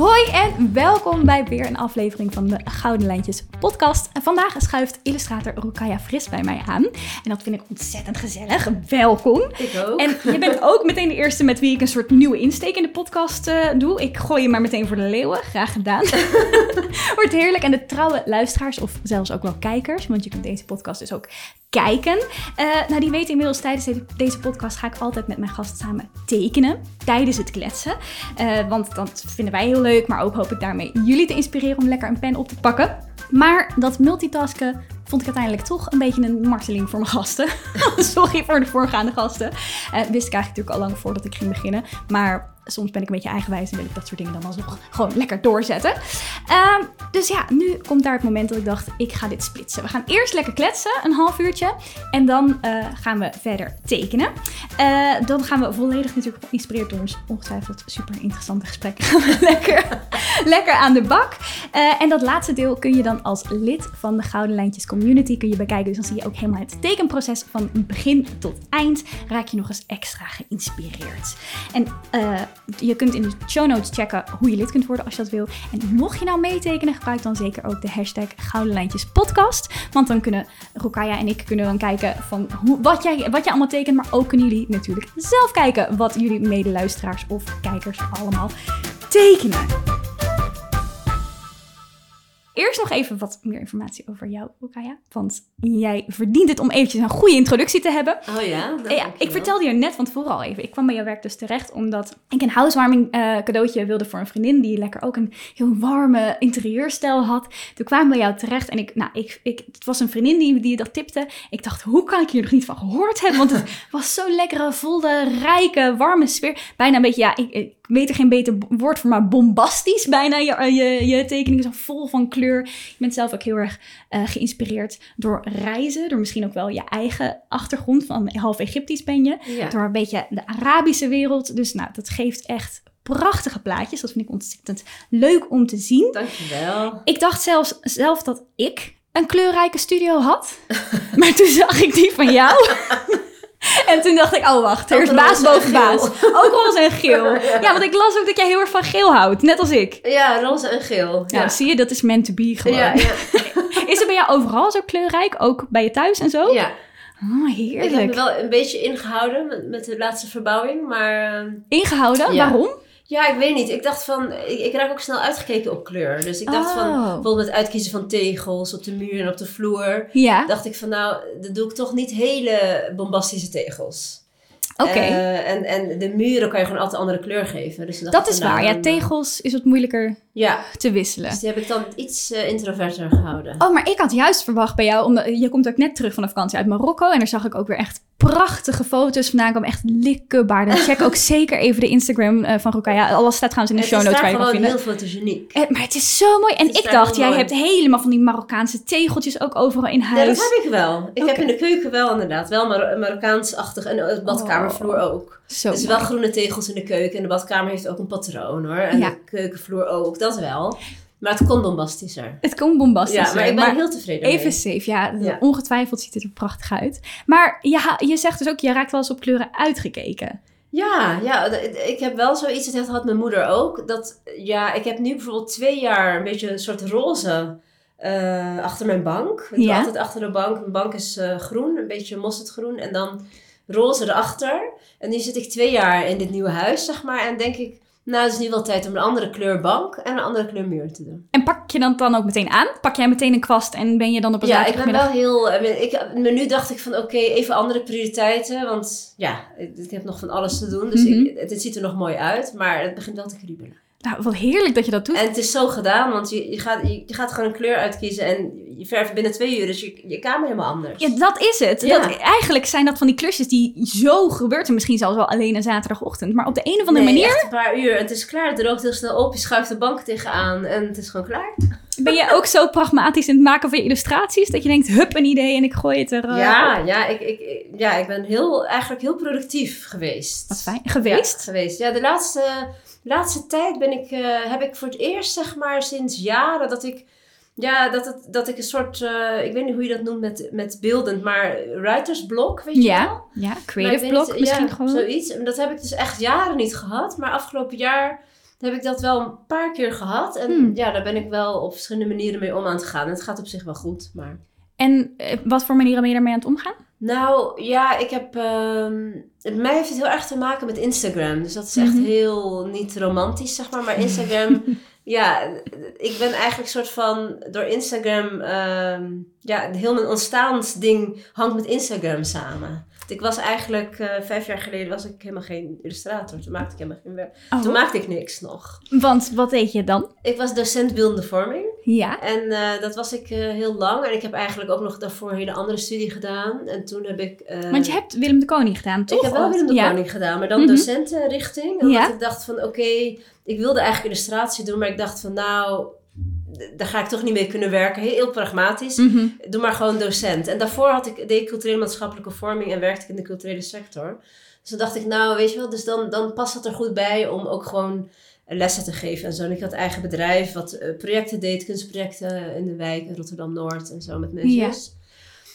Hoi en welkom bij weer een aflevering van de Gouden Lijntjes podcast. En vandaag schuift illustrator Rukaya Fris bij mij aan. En dat vind ik ontzettend gezellig. Welkom. Ik ook. En je bent ook meteen de eerste met wie ik een soort nieuwe insteek in de podcast eh, doe. Ik gooi je maar meteen voor de leeuwen. Graag gedaan. Wordt heerlijk. En de trouwe luisteraars, of zelfs ook wel kijkers, want je kunt deze podcast dus ook kijken. Eh, nou, die weten inmiddels tijdens deze, deze podcast ga ik altijd met mijn gast samen tekenen. Tijdens het kletsen. Eh, want dat vinden wij heel leuk. Maar ook hoop ik daarmee jullie te inspireren om lekker een pen op te pakken. Maar dat multitasken vond ik uiteindelijk toch een beetje een marteling voor mijn gasten. Sorry voor de voorgaande gasten. Eh, wist ik eigenlijk natuurlijk al lang voordat ik ging beginnen. Maar soms ben ik een beetje eigenwijs en wil ik dat soort dingen dan alsnog gewoon lekker doorzetten. Ehm, dus ja, nu komt daar het moment dat ik dacht, ik ga dit splitsen. We gaan eerst lekker kletsen, een half uurtje. En dan eh, gaan we verder tekenen. Eh, dan gaan we volledig natuurlijk geïnspireerd door ons ongetwijfeld super interessante gesprekken. lekker, lekker aan de bak. En dat laatste deel kun je dan als lid van de Gouden Lijntjes Community kun je bekijken. Dus dan zie je ook helemaal het tekenproces van begin tot eind. Raak je nog eens extra geïnspireerd. En je kunt in de show notes checken hoe je lid kunt worden als je dat wil. En mocht je nou meetekenen, gebruik dan zeker ook de hashtag Gouden Lijntjes Podcast. Want dan kunnen Rokaya en ik kunnen dan kijken van hoe, wat, jij, wat jij allemaal tekent. Maar ook kunnen jullie natuurlijk zelf kijken wat jullie medeluisteraars of kijkers allemaal tekenen. Eerst nog even wat meer informatie over jou, Rukaya. Want jij verdient het om eventjes een goede introductie te hebben. Oh ja? ja ik vertelde je net van tevoren al even. Ik kwam bij jouw werk dus terecht omdat ik een housewarming uh, cadeautje wilde voor een vriendin... die lekker ook een heel warme interieurstijl had. Toen kwamen we bij jou terecht en ik, nou, ik, ik, het was een vriendin die, die dat tipte. Ik dacht, hoe kan ik hier nog niet van gehoord hebben? Want het was zo'n lekkere, volle, rijke, warme sfeer. Bijna een beetje, ja, ik weet er geen beter woord voor, maar bombastisch bijna. Je, je, je tekeningen zijn vol van kleur je bent zelf ook heel erg uh, geïnspireerd door reizen. Door misschien ook wel je eigen achtergrond. Van half Egyptisch ben je. Door een beetje de Arabische wereld. Dus nou, dat geeft echt prachtige plaatjes. Dat vind ik ontzettend leuk om te zien. Dankjewel. Ik dacht zelfs zelf dat ik een kleurrijke studio had. maar toen zag ik die van jou. En toen dacht ik, oh wacht, er is baas boven baas. Ook roze en geel. Ja, want ik las ook dat jij heel erg van geel houdt, net als ik. Ja, roze en geel. Ja, zie je, dat is meant to be gewoon. Ja, ja. is het bij jou overal zo kleurrijk, ook bij je thuis en zo? Ja. Oh, heerlijk. Ik heb me wel een beetje ingehouden met, met de laatste verbouwing, maar... Ehm, ingehouden? Waarom? Ja, ik weet niet. Ik dacht van, ik, ik raak ook snel uitgekeken op kleur. Dus ik dacht van, oh. bijvoorbeeld het uitkiezen van tegels op de muur en op de vloer. Ja. Dacht ik van, nou, dan doe ik toch niet hele bombastische tegels. Oké. Eh, en, en de muren kan je gewoon altijd andere kleur geven. Dus dat is waar. Ja, tegels is wat moeilijker ja. te wisselen. Dus die heb ik dan iets uh, introverter gehouden. Oh, maar ik had juist verwacht bij jou, omdat je komt ook net terug van de vakantie uit Marokko. En daar zag ik ook weer echt prachtige foto's vandaan kwam. Echt likkebaar. Dan check ook zeker even de Instagram uh, van Rukaya. Alles staat trouwens in de show notes waar je kan vinden. Het is heel fotogeniek. Uh, maar het is zo mooi. En ik dacht, jij hebt helemaal van die Marokkaanse tegeltjes ook overal in huis. Ja, dat heb ik wel. Ik heb in de keuken wel inderdaad. Wel Mar Marokkaans-achtig. En de badkamervloer oh, ook. Zo dus wel groene tegels in de keuken. En de badkamer heeft ook een patroon hoor. En de keukenvloer ook. Dat wel. Maar het kon bombastischer. Het kon bombastischer. Ja, maar ik ben heel tevreden Even safe, ja, Ongetwijfeld ziet het er prachtig uit. Maar je, je zegt dus ook, je raakt wel eens op kleuren uitgekeken. Ja, ja, ik heb wel zoiets, dat had mijn moeder ook. Dat, ja, ik heb nu bijvoorbeeld twee jaar een beetje een soort roze uh, achter mijn bank. Ik ja. altijd achter de bank. Mijn bank is uh, groen, een beetje mosterdgroen. En dan roze erachter. En nu zit ik twee jaar in dit nieuwe huis, zeg maar. En denk ik, nou, het is nu wel tijd om een andere kleur bank en een andere kleur muur te doen. En pak je dan dan ook meteen aan? Pak jij meteen een kwast en ben je dan op een Ja, ik ben wel heel... Eh, ik, nu dacht ik van oké, even andere prioriteiten. Want ja, ik, heb nog van alles te doen. Dus mm het, ziet er nog mooi uit. Maar het begint wel te kriebelen. Nou, wat heerlijk dat je dat doet. En het is zo gedaan, want je, je, gaat, je, je gaat gewoon een kleur uitkiezen en je verft binnen twee uur, dus je, je kamer helemaal anders. Ja, dat is het. Dat, eigenlijk zijn dat van die klusjes die zo gebeurt en misschien zelfs wel alleen een zaterdagochtend, maar op de een of andere nee, manier... Echt een paar uur. Het is klaar, het droogt heel snel op, je schuift de bank tegenaan en het is gewoon klaar. Ben je ook zo pragmatisch in het maken van je illustraties dat je denkt, hup, een idee en ik gooi het er... ja, ja, ik, ik, ja, ik ben heel, eigenlijk heel productief geweest. Wat fijn. Geweest? geweest. Ja, de laatste laatste tijd ben ik, uh, heb ik voor het eerst, zeg maar, sinds jaren dat ik. Ja, dat, het, dat ik een soort, uh, ik weet niet hoe je dat noemt met, met beeldend, maar writersblok, weet je ja, wel? Ja, creative block misschien ja, gewoon. zoiets. En dat heb ik dus echt jaren niet gehad. Maar afgelopen jaar heb ik dat wel een paar keer gehad. En Hmm. ja, daar ben ik wel op verschillende manieren mee om aan te gaan. En het gaat op zich wel goed, maar... En eh, wat voor manieren ben je daarmee aan het omgaan? Nou, ja, ik heb... ehm mij heeft het heel erg te maken met Instagram. Dus dat is echt Mhm. heel niet romantisch, zeg maar. Maar Instagram... ja, ik ben eigenlijk soort van... Door Instagram... ehm, ja, heel mijn ontstaansding hangt met Instagram samen. Ik was eigenlijk... eh, vijf jaar geleden was ik helemaal geen illustrator. Toen maakte ik helemaal geen werk. Oh. Toen maakte ik niks nog. Want wat deed je dan? Ik was docent beeldende vorming. Ja. En eh, dat was ik eh, heel lang. En ik heb eigenlijk ook nog daarvoor een hele andere studie gedaan. En toen heb ik... Want je hebt Willem de Koning gedaan, toch? Ik heb wel Willem de ja. Koning gedaan, maar dan Mhm. docentenrichting. Omdat Ja. ik dacht van, oké, ik wilde eigenlijk illustratie doen. Maar ik dacht van, nou, daar ga ik toch niet mee kunnen werken. Heel, heel pragmatisch. Mhm. Doe maar gewoon docent. En daarvoor had ik, deed ik culturele maatschappelijke vorming en werkte ik in de culturele sector. Dus dan dacht ik, nou, weet je wel, dus dan, dan past het er goed bij om ook gewoon lessen te geven en zo. En ik had eigen bedrijf wat eh, projecten deed, kunstprojecten in de wijk in Rotterdam-Noord en zo met mensen. Ja.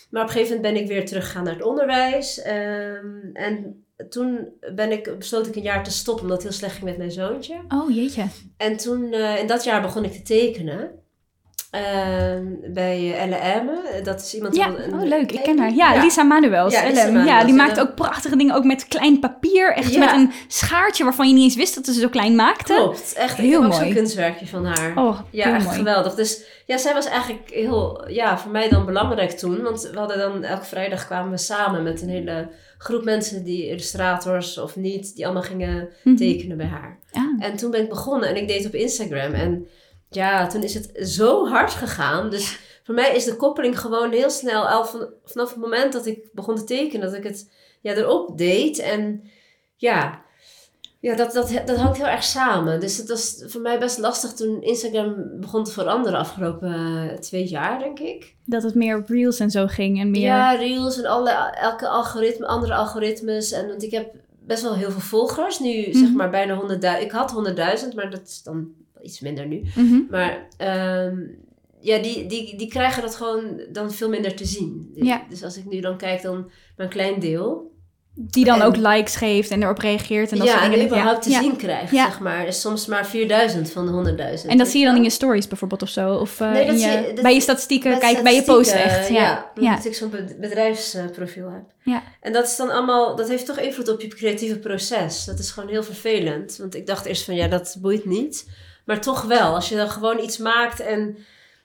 Maar op een gegeven moment ben ik weer teruggegaan naar het onderwijs. ehm, en toen ben ik, besloot ik een jaar te stoppen, omdat het heel slecht ging met mijn zoontje. Oh, jeetje. En toen, eh, in dat jaar begon ik te tekenen. Ehm, bij Emme. Dat is iemand... Ja, een- oh, leuk. Ik ken haar. Ja, Lisa Manuels. Ja, Lisa LM. Manuels, ja, die maakt dan- ook prachtige dingen, ook met klein papier. Echt Ja. met een schaartje waarvan je niet eens wist dat ze zo klein maakte. Klopt, echt. Heel ook mooi. zo'n kunstwerkje van haar. Oh, ja, echt mooi. geweldig. Dus ja, zij was eigenlijk heel, ja, voor mij dan belangrijk toen. Want we hadden dan, elke vrijdag kwamen we samen met een hele groep mensen, die illustrators of niet, die allemaal gingen Mhm. tekenen bij haar. Ah. En toen ben ik begonnen en ik deed op Instagram. En ja, toen is het zo hard gegaan. Dus voor mij is de koppeling gewoon heel snel, al van, vanaf het moment dat ik begon te tekenen, dat ik het ja, erop deed. En ja, ja dat, dat, dat hangt heel erg samen. Dus het was voor mij best lastig toen Instagram begon te veranderen afgelopen eh, twee jaar, denk ik. Dat het meer op reels en zo ging en meer... Ja, reels en alle, elke algoritme, andere algoritmes. En want ik heb best wel heel veel volgers. Nu zeg Mhm. maar bijna 100.000. Ik had 100.000, maar dat is dan iets minder nu. Mhm. Maar ehm, ja, die, die, die krijgen dat gewoon dan veel minder te zien. Ja. Dus als ik nu dan kijk, dan een klein deel. Die dan En- ook likes geeft en erop reageert en dat ja, soort en dingen. überhaupt te ja. zien krijgt, Ja. zeg maar. Is soms maar 4000 van de 100.000. En dat zie je dan in je stories bijvoorbeeld of zo? Of eh, Nee, dat in zie je- je- dat- bij je statistieken, kijk bij je post echt. Ja, Ja. ik zo'n be- bedrijfsprofiel heb. Ja. En dat is dan allemaal, dat heeft toch invloed op je creatieve proces. Dat is gewoon heel vervelend. Want ik dacht eerst van ja, dat boeit niet. Maar toch wel, als je dan gewoon iets maakt en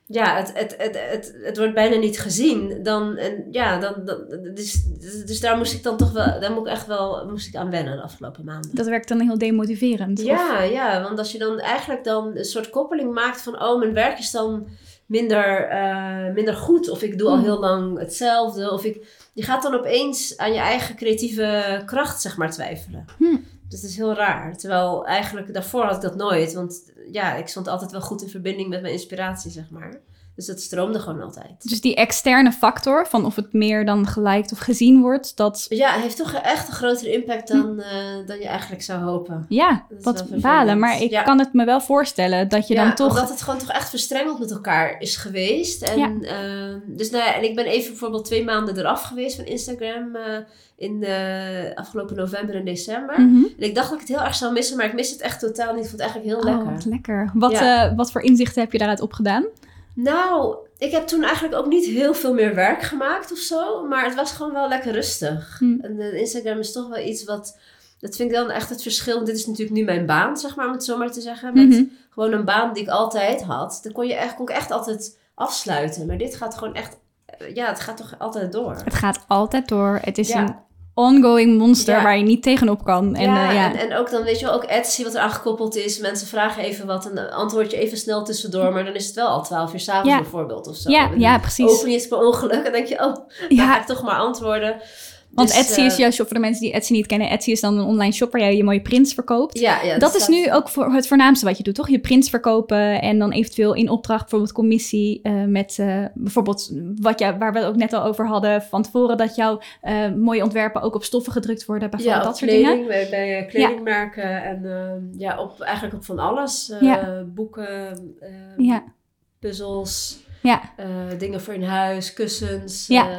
ja, het, het, het, het, het wordt bijna niet gezien, dan, en ja, dan, dan dus, dus daar moest ik dan toch wel, daar moet ik echt wel, moest ik aan wennen de afgelopen maanden. Dat werkt dan heel demotiverend. of- Ja, ja, want als je dan eigenlijk dan een soort koppeling maakt van, oh, mijn werk is dan minder, eh, minder goed. Of ik doe al Hmm. heel lang hetzelfde. Of ik, je gaat dan opeens aan je eigen creatieve kracht, zeg maar, twijfelen. Hmm. Dus dat is heel raar. Terwijl eigenlijk daarvoor had ik dat nooit. Want ja, ik stond altijd wel goed in verbinding met mijn inspiratie, zeg maar. Dus dat stroomde gewoon altijd. Dus die externe factor van of het meer dan geliked of gezien wordt, dat Ja, heeft toch echt een grotere impact dan, eh, dan je eigenlijk zou hopen. ja, Dat wat balen. Maar ik Ja. kan het me wel voorstellen dat je ja, dan toch... omdat het gewoon toch echt verstrengeld met elkaar is geweest. En, Ja. ehm, dus nou ja, en ik ben even bijvoorbeeld twee maanden eraf geweest van Instagram eh, in de afgelopen november en december. Mhm. En ik dacht dat ik het heel erg zou missen, maar ik mis het echt totaal niet. Ik vond het eigenlijk heel Oh, lekker. wat lekker. Wat, Ja. eh, wat voor inzichten heb je daaruit opgedaan? Nou, ik heb toen eigenlijk ook niet heel veel meer werk gemaakt of zo. Maar het was gewoon wel lekker rustig. Hm. En eh, Instagram is toch wel iets wat... Dat vind ik dan echt het verschil. Want dit is natuurlijk nu mijn baan, zeg maar, om het zo maar te zeggen. Met Mhm. gewoon een baan die ik altijd had. Dan kon, je echt, kon ik echt altijd afsluiten. Maar dit gaat gewoon echt... eh, Ja, het gaat toch altijd door. Het gaat altijd door. Het is Ja. een ongoing monster Ja. waar je niet tegenop kan. En, ja, eh, ja. En, en ook dan weet je wel, ook Etsy wat er aangekoppeld is. Mensen vragen even wat en dan antwoord je even snel tussendoor. Maar dan is het wel al twaalf uur s'avonds bijvoorbeeld of zo. ja, ja, precies. Open je het per ongeluk en denk je, oh, Ja. ga ik toch maar antwoorden. Want Dus, Etsy is eh, juist, voor de mensen die Etsy niet kennen, Etsy is dan een online shop waar jij je mooie prints verkoopt. Ja, ja, dat is nu ook voor het voornaamste wat je doet, toch? Je prints verkopen en dan eventueel in opdracht, bijvoorbeeld commissie eh, met eh, bijvoorbeeld wat je, waar we het ook net al over hadden van tevoren, dat jouw mooie ontwerpen ook op stoffen gedrukt worden, bijvoorbeeld Ja, dat soort kleding, dingen. bij, bij kledingmerken en ja, op, eigenlijk op van alles. Ja. Boeken, Ja, puzzels, ja. eh, dingen voor in huis, kussens. Ja. eh,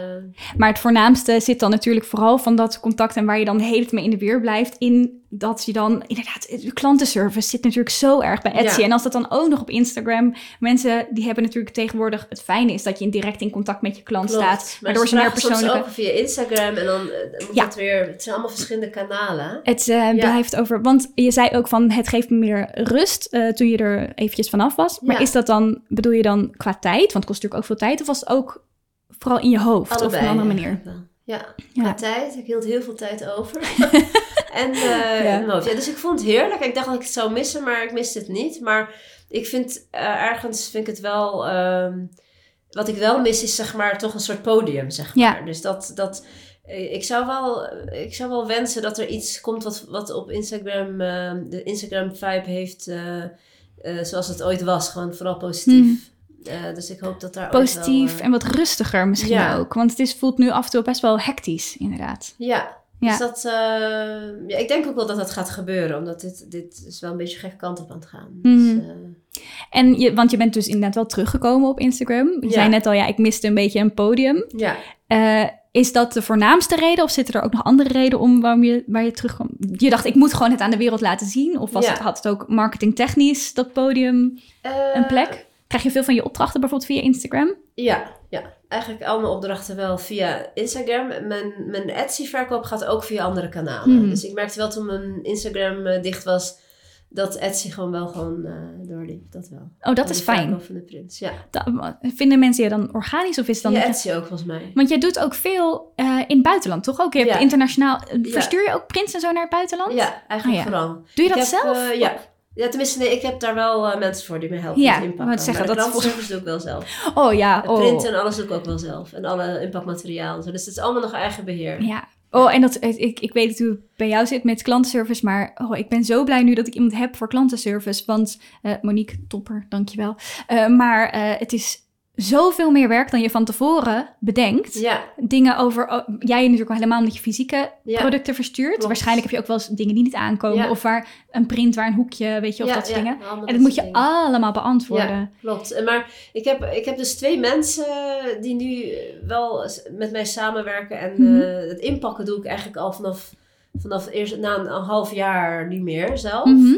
Maar het voornaamste zit dan natuurlijk vooral van dat contact en waar je dan de hele tijd mee in de weer blijft in dat je dan inderdaad, de klantenservice zit natuurlijk zo erg bij Etsy. Ja. En als dat dan ook nog op Instagram, mensen die hebben natuurlijk tegenwoordig, het fijne is dat je in direct in contact met je klant Klopt. staat, Maar waardoor ze meer persoonlijke... ook via Instagram en dan eh, moet Ja. het weer... Het zijn allemaal verschillende kanalen. Het eh, blijft over, want je zei ook van het geeft me meer rust eh, toen je er eventjes vanaf was. Maar is dat dan, bedoel je dan qua tijd, want het kost natuurlijk ook veel tijd, of was het ook vooral in je hoofd of op een andere manier? Ja. qua tijd. Ik hield heel veel tijd over. en eh, Ja. dus ik vond het heerlijk. Ik dacht dat ik het zou missen, maar ik miste het niet. Maar ik vind eh, ergens vind ik het wel... ehm, wat ik wel mis is zeg maar toch een soort podium, zeg Ja. maar. Dus dat... dat eh, ik zou, wel, ik zou wel wensen dat er iets komt wat, wat op Instagram, eh, de Instagram vibe heeft, zoals het ooit was. Gewoon vooral positief. Eh, dus ik hoop dat daar wel, Hmm. Positief eh, en wat rustiger misschien Ja. ook. Want het is, voelt nu af en toe best wel hectisch, inderdaad. Ja, Ja. dus dat, eh, ja, ik denk ook wel dat dat gaat gebeuren, omdat dit, dit is wel een beetje gekke kant op aan het gaan. Mhm. Dus, eh, En je, want je bent dus inderdaad wel teruggekomen op Instagram. Je Ja. zei net al, ja, ik miste een beetje een podium. ja. Eh, is dat de voornaamste reden of zitten er ook nog andere redenen om waarom je, waar je terugkwam? Je dacht, ik moet gewoon het aan de wereld laten zien? Of was Ja. het, had het ook marketingtechnisch, dat podium, een plek? Krijg je veel van je opdrachten bijvoorbeeld via Instagram? Ja, ja, eigenlijk al mijn opdrachten wel via Instagram. Mijn, mijn Etsy-verkoop gaat ook via andere kanalen. Mhm. Dus ik merkte wel toen mijn Instagram eh, dicht was, dat Etsy gewoon wel gewoon eh, doorliep. Dat wel. Oh, dat is fijn. van de prints, ja. Da- vinden mensen je dan organisch of is het dan... Je- Etsy ook volgens mij. Want jij doet ook veel eh, in het buitenland, toch ook? Je hebt Ja. internationaal... Ja. Verstuur je ook prints en zo naar het buitenland? Ja, eigenlijk Oh ja. vooral. Doe je dat zelf? ja. Ja, tenminste, nee, ik heb daar wel eh, mensen voor die me helpen Ja, met inpakken. zeggen, maar de dat is klantenservice doe ik wel zelf. Oh ja, Het oh. printen en alles doe ik ook wel zelf. En alle inpakmateriaal en zo. Dus het is allemaal nog eigen beheer. Ja. Oh, en dat, ik, ik weet hoe het bij jou zit met klantenservice, maar oh, ik ben zo blij nu dat ik iemand heb voor klantenservice. Want eh, Monique, topper, dankjewel. Eh maar het is zoveel meer werk dan je van tevoren bedenkt. Ja, Dingen over, oh, jij natuurlijk al helemaal omdat je fysieke Ja. producten verstuurt. Klopt. Waarschijnlijk heb je ook wel eens dingen die niet aankomen. Ja. Of waar een print, waar een hoekje, weet je, of dat soort dingen. En dat dat moet je dingen. allemaal beantwoorden. Ja, klopt. Maar ik heb, ik heb dus twee mensen die nu wel met mij samenwerken. En Mhm. eh, het inpakken doe ik eigenlijk al vanaf, vanaf eerst, na een, een half jaar niet meer zelf. Mhm.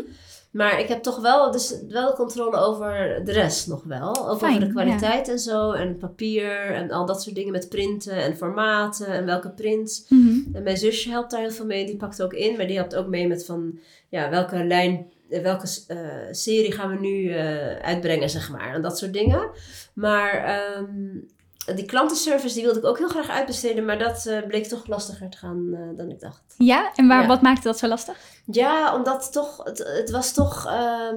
Maar ik heb toch wel, dus wel controle over de rest nog wel. Ook Fijn, over de kwaliteit en zo. En papier en al dat soort dingen met printen en formaten en welke prints. Mhm. En mijn zusje helpt daar heel veel mee. Die pakt ook in. Maar die helpt ook mee met van ja, welke lijn, eh, welke eh, serie gaan we nu eh, uitbrengen, zeg maar. En dat soort dingen. Maar ehm, die klantenservice die wilde ik ook heel graag uitbesteden. Maar dat eh, bleek toch lastiger te gaan eh, dan ik dacht. Ja, en waar, Ja. wat maakte dat zo lastig? Ja, omdat toch, het, het was toch, ehm,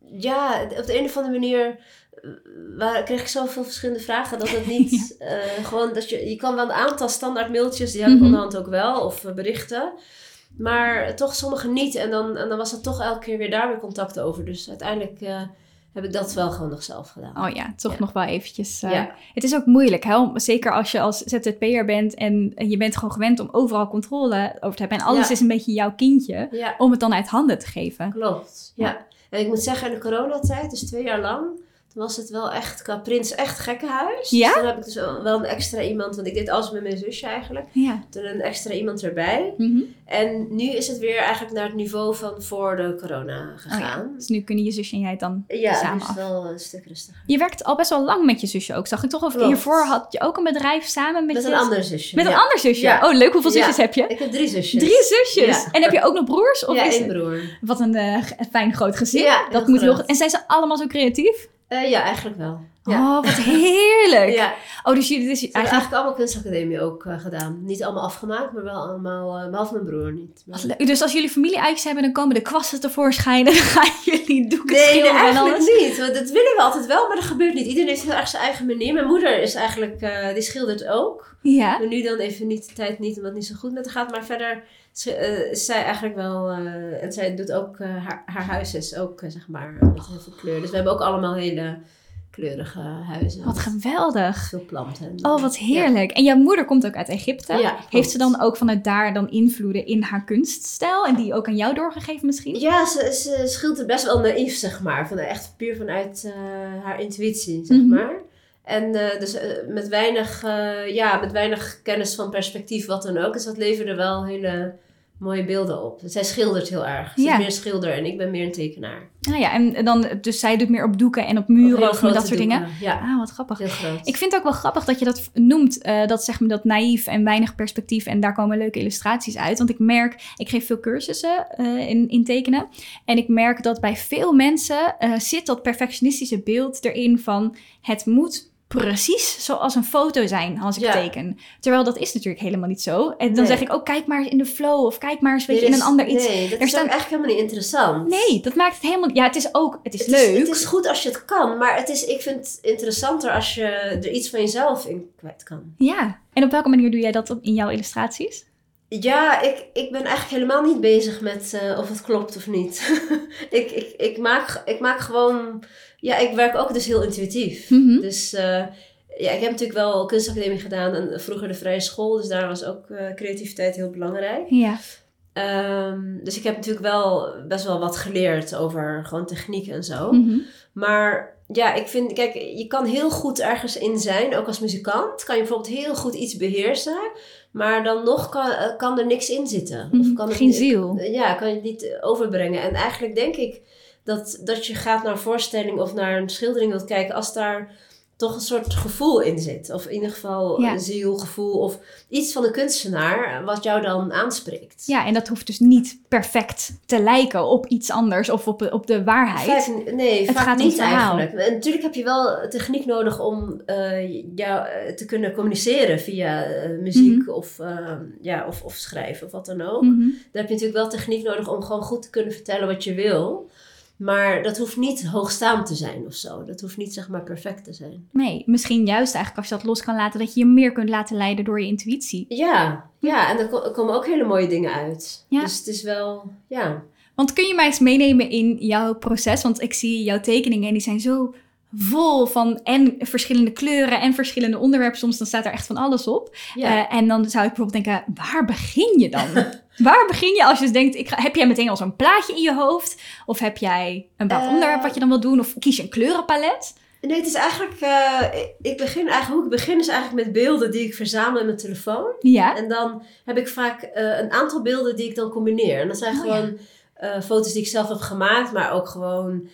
ja, op de een of andere manier eh, waar, kreeg ik zoveel verschillende vragen dat het niet gewoon, dat je, je kan wel een aantal standaard mailtjes, die heb ik Mhm. onderhand ook wel, of berichten, maar toch sommige niet. En dan, en dan was er toch elke keer weer daar weer contact over. Dus uiteindelijk heb ik dat wel gewoon nog zelf gedaan. Oh ja, toch Ja. nog wel eventjes. eh, Ja. Het is ook moeilijk, hè? zeker als je als ZZP'er bent en je bent gewoon gewend om overal controle over te hebben. En alles Ja. is een beetje jouw kindje, om het dan uit handen te geven. klopt. Ja. En ik moet zeggen, in de coronatijd, dus twee jaar lang, toen was het wel echt qua prins echt gekkenhuis. Ja? Dus dan heb ik dus wel een extra iemand, want ik deed alles met mijn zusje eigenlijk. Ja. Toen een extra iemand erbij. Mhm. En nu is het weer eigenlijk naar het niveau van voor de corona Oh ja. gegaan. Dus nu kunnen je zusje en jij het dan ja, samen dus af. wel een stuk rustiger. Je werkt al best wel lang met je zusje ook, zag ik toch? Of Klopt. hiervoor had je ook een bedrijf samen met, Met je... een ander zusje. Met een ja. ander zusje? Ja. Oh, leuk. Hoeveel Ja. zusjes heb je? Ik heb drie zusjes. Drie zusjes? Ja. En heb je ook nog broers? Of ja, is één broer. Wat een eh, fijn groot gezin. Ja, dat moet heel. En zijn ze allemaal zo creatief? Eh, ja, eigenlijk wel. Ja. Oh, wat heerlijk. Ja, Oh, dus jullie... Dus eigenlijk... eigenlijk allemaal kunstacademie ook eh, gedaan. Niet allemaal afgemaakt, maar wel allemaal, eh, behalve mijn broer niet. Maar-. Dus als jullie familieuitjes hebben, dan komen de kwasten tevoorschijn. Dan gaan jullie doeken Nee, nee, schilderen en eigenlijk alles. niet. Want dat willen we altijd wel, maar dat gebeurt niet. Iedereen heeft heel erg zijn eigen manier. Mijn moeder is eigenlijk, eh, die schildert ook. Ja. Maar nu dan even niet de tijd niet, omdat het niet zo goed met haar gaat. Maar verder is, zij eigenlijk wel... en zij doet ook... haar, haar huis is ook, zeg maar, met heel veel kleur. Dus we hebben ook allemaal hele kleurige huizen. Wat geweldig. Veel planten. Oh, wat heerlijk. En jouw moeder komt ook uit Egypte. Ja. Heeft ze dan ook vanuit daar dan invloeden in haar kunststijl? En die ook aan jou doorgegeven misschien? Ja, ze, ze schildert best wel naïef, zeg maar. Van, echt puur vanuit eh, haar intuïtie, zeg Mhm. maar. En eh, dus eh, met, weinig, eh, ja, met weinig kennis van perspectief, wat dan ook. Dus dat leverde wel hele mooie beelden op. Zij schildert heel erg. Ze Ja. is meer schilder en ik ben meer een tekenaar. Nou ja, en dan, dus zij doet meer op doeken en op muren of dat soort dingen. Ja, Ah, wat grappig. heel groot. Ik vind het ook wel grappig dat je dat noemt, eh, dat zeg maar dat naïef en weinig perspectief en daar komen leuke illustraties uit. Want ik merk, ik geef veel cursussen eh, in, in tekenen en ik merk dat bij veel mensen eh, zit dat perfectionistische beeld erin van het moet precies zoals een foto zijn als ik Ja. teken. Terwijl dat is natuurlijk helemaal niet zo. En dan Nee. zeg ik ook, kijk maar eens in de flow of kijk maar eens weet je, in een ander iets. Nee, dat Er is staan- eigenlijk helemaal niet interessant. Nee, dat maakt het helemaal... Ja, het is ook... Het is Het leuk. is, het is goed als je het kan, maar het is, ik vind het interessanter als je er iets van jezelf in kwijt kan. Ja. En op welke manier doe jij dat in jouw illustraties? Ja, ik, ik ben eigenlijk helemaal niet bezig met eh, of het klopt of niet. ik, ik, ik, maak, ik maak gewoon... Ja, ik werk ook dus heel intuïtief. Mhm. Dus eh, ja, ik heb natuurlijk wel kunstacademie gedaan en vroeger de vrije school. Dus daar was ook eh, creativiteit heel belangrijk. Ja. Ehm, dus ik heb natuurlijk wel best wel wat geleerd over gewoon techniek en zo. Mhm. Maar ja, ik vind, kijk, je kan heel goed ergens in zijn, ook als muzikant. Kan je bijvoorbeeld heel goed iets beheersen, maar dan nog kan, eh, kan er niks in zitten. Mhm. kan het Geen niet- ziel. Ja, kan je het niet overbrengen. En eigenlijk denk ik dat, dat je gaat naar een voorstelling of naar een schildering wilt kijken als daar toch een soort gevoel in zit. Of in ieder geval Ja. een ziel, gevoel of iets van de kunstenaar wat jou dan aanspreekt. Ja, en dat hoeft dus niet perfect te lijken op iets anders of op, op de waarheid. Vaak, nee, Het vaak gaat niet eigenlijk. En natuurlijk heb je wel techniek nodig om eh, jou eh, te kunnen communiceren via eh, muziek of, eh, ja, of, of schrijven of wat dan ook. Mhm. Dan heb je natuurlijk wel techniek nodig om gewoon goed te kunnen vertellen wat je wil. Maar dat hoeft niet hoogstaand te zijn of zo. Dat hoeft niet zeg maar perfect te zijn. Nee, misschien juist eigenlijk als je dat los kan laten, dat je je meer kunt laten leiden door je intuïtie. Ja, ja en er ko- komen ook hele mooie dingen uit. Ja. Dus het is wel, ja. Want kun je mij eens meenemen in jouw proces? Want ik zie jouw tekeningen en die zijn zo vol van en verschillende kleuren en verschillende onderwerpen. Soms dan staat er echt van alles op. ja. Eh, en dan zou ik bijvoorbeeld denken, waar begin je dan? waar begin je als je denkt, ik ga, heb jij meteen al zo'n plaatje in je hoofd? Of heb jij een bepaald Eh. onderwerp wat je dan wil doen? Of kies je een kleurenpalet? Nee, het is eigenlijk, eh, ik- begin eigenlijk, hoe ik begin is eigenlijk met beelden die ik verzamel in mijn telefoon. Ja. En dan heb ik vaak eh, een aantal beelden die ik dan combineer. En dat zijn Oh, gewoon foto's die ik zelf heb gemaakt, maar ook gewoon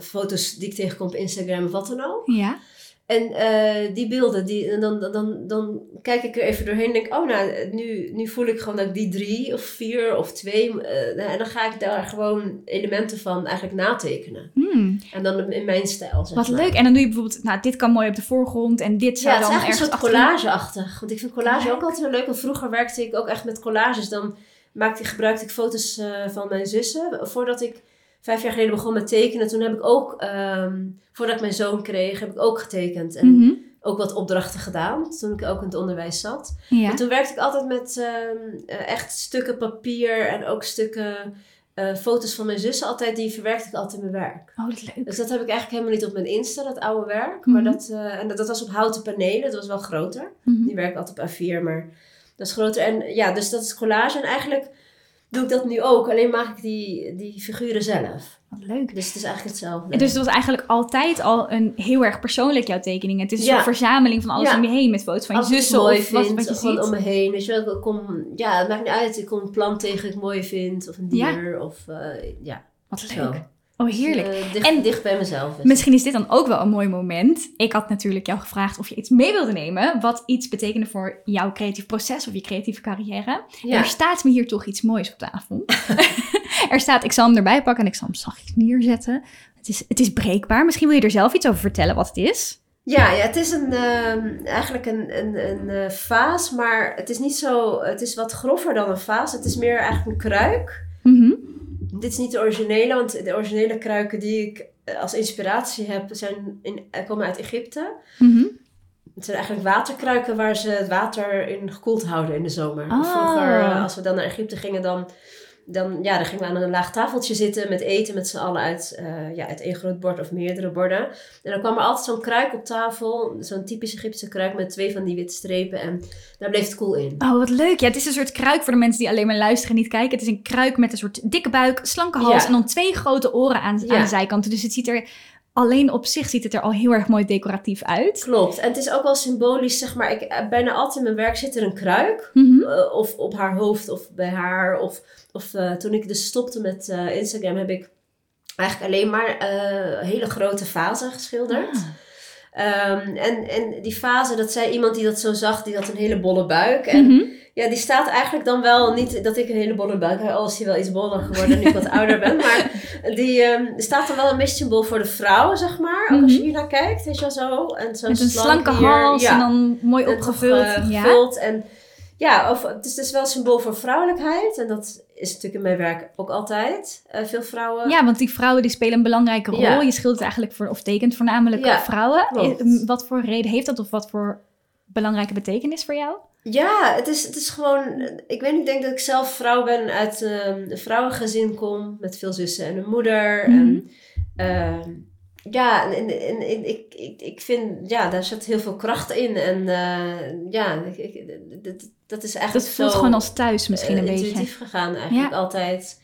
foto's die ik tegenkom op Instagram of wat dan ook. Ja. En eh, die beelden, die, dan, dan, dan, dan kijk ik er even doorheen en denk, oh nou, nu, nu voel ik gewoon dat ik die drie of vier of twee, eh, en dan ga ik daar gewoon elementen van eigenlijk natekenen. Hmm, En dan in mijn stijl, zeg wat maar. leuk. En dan doe je bijvoorbeeld, nou, dit kan mooi op de voorgrond en dit zou Ja, het is dan ergens een collageachtig. Want ik vind collage ook altijd wel leuk. Want vroeger werkte ik ook echt met collages. Dan maakte, gebruikte ik foto's eh, van mijn zussen. Voordat ik vijf jaar geleden begon met tekenen. Toen heb ik ook, ehm, voordat ik mijn zoon kreeg, heb ik ook getekend. En Mhm. ook wat opdrachten gedaan. Toen ik ook in het onderwijs zat. Ja. En toen werkte ik altijd met ehm, eh, echt stukken papier. En ook stukken eh, foto's van mijn zussen. Altijd, die verwerkte ik altijd in mijn werk. Oh, wat leuk. Dus dat heb ik eigenlijk helemaal niet op mijn Insta, dat oude werk. Mhm. Maar dat, eh, en dat, dat was op houten panelen, dat was wel groter. Mhm. Die werk ik altijd op A4, maar dat is groter. En ja, dus dat is collage. En eigenlijk doe ik dat nu ook, alleen maak ik die, die figuren zelf. Wat leuk. Dus het is eigenlijk hetzelfde. En Dus het was eigenlijk altijd al een heel erg persoonlijk jouw tekening. Het is een Ja. soort verzameling van alles Ja. om je heen met foto's van je Als zussen mooi of wat, vind, wat je gewoon ziet. om me heen. Weet je wel, ik kom, ja, het maakt niet uit. Ik kom een plant tegen die ik mooi vind, of een Ja. dier, of uh, ja, Wat zo. Oh, heerlijk. Dus, uh, dicht, En- dicht bij mezelf. is. Misschien is dit dan ook wel een mooi moment. Ik had natuurlijk jou gevraagd of je iets mee wilde nemen. Wat iets betekende voor jouw creatief proces of je creatieve carrière. ja. Er staat me hier toch iets moois op tafel. er staat, ik zal hem erbij pakken en ik zal hem zachtjes neerzetten. Het is, het is breekbaar. Misschien wil je er zelf iets over vertellen wat het is. Ja, ja, het is een, ehm, eigenlijk een, een, een eh, vaas, maar het is niet zo, het is wat grover dan een vaas. Het is meer eigenlijk een kruik. Mhm. Dit is niet de originele, want de originele kruiken die ik eh, als inspiratie heb, zijn in, eh, komen uit Egypte. Mhm. Het zijn eigenlijk waterkruiken waar ze het water in gekoeld houden in de zomer. Oh. Vroeger, eh, als we dan naar Egypte gingen, dan, dan, ja, dan gingen we aan een laag tafeltje zitten met eten met z'n allen uit, eh, ja, uit één groot bord of meerdere borden. En dan kwam er altijd zo'n kruik op tafel, zo'n typisch Egyptische kruik met twee van die witte strepen. En daar bleef het koel in. Oh, wat leuk. Ja, het is een soort kruik voor de mensen die alleen maar luisteren en niet kijken. Het is een kruik met een soort dikke buik, slanke hals Ja. en dan twee grote oren aan, Ja. aan de zijkanten. Dus het ziet er alleen op zich ziet het er al heel erg mooi decoratief uit. Klopt. En het is ook wel symbolisch, zeg maar. Ik, eh, bijna altijd in mijn werk zit er een kruik. Mhm. Eh, of op haar hoofd of bij haar. Of, of eh, toen ik dus stopte met Instagram heb ik eigenlijk alleen maar hele grote vazen geschilderd. Ah. Ehm, en, en die fase, dat zei iemand die dat zo zag, die had een hele bolle buik. En Mhm. ja, die staat eigenlijk dan wel niet dat ik een hele bolle buik heb. Al is die wel iets boller geworden nu ik wat ouder ben. Maar die ehm, staat dan wel een beetje symbool voor de vrouw, zeg maar. Ook als je hier naar kijkt, weet je wel zo. En zo'n Met een slank slanke hier. hals Ja. en dan mooi opgevuld. ja. En ja, of, het is dus wel een symbool voor vrouwelijkheid. En dat is natuurlijk in mijn werk ook altijd. Eh, veel vrouwen. ja, want die vrouwen die spelen een belangrijke rol. Ja. Je schildert eigenlijk voor, of tekent voornamelijk Ja, vrouwen. klopt. Eh, Wat voor reden heeft dat of wat voor belangrijke betekenis voor jou? Ja, het is, het is gewoon. Ik weet niet, ik denk dat ik zelf vrouw ben uit ehm, een vrouwengezin kom. Met veel zussen en een moeder. Mhm. En, ehm, ja, en, en, en- en ik, ik, ik vind, ja, daar zit heel veel kracht in. En eh, ja, ik, ik- dat, dat is eigenlijk Dat voelt zo, gewoon als thuis misschien eh, een beetje. intuïtief gegaan eigenlijk. Ja. Altijd,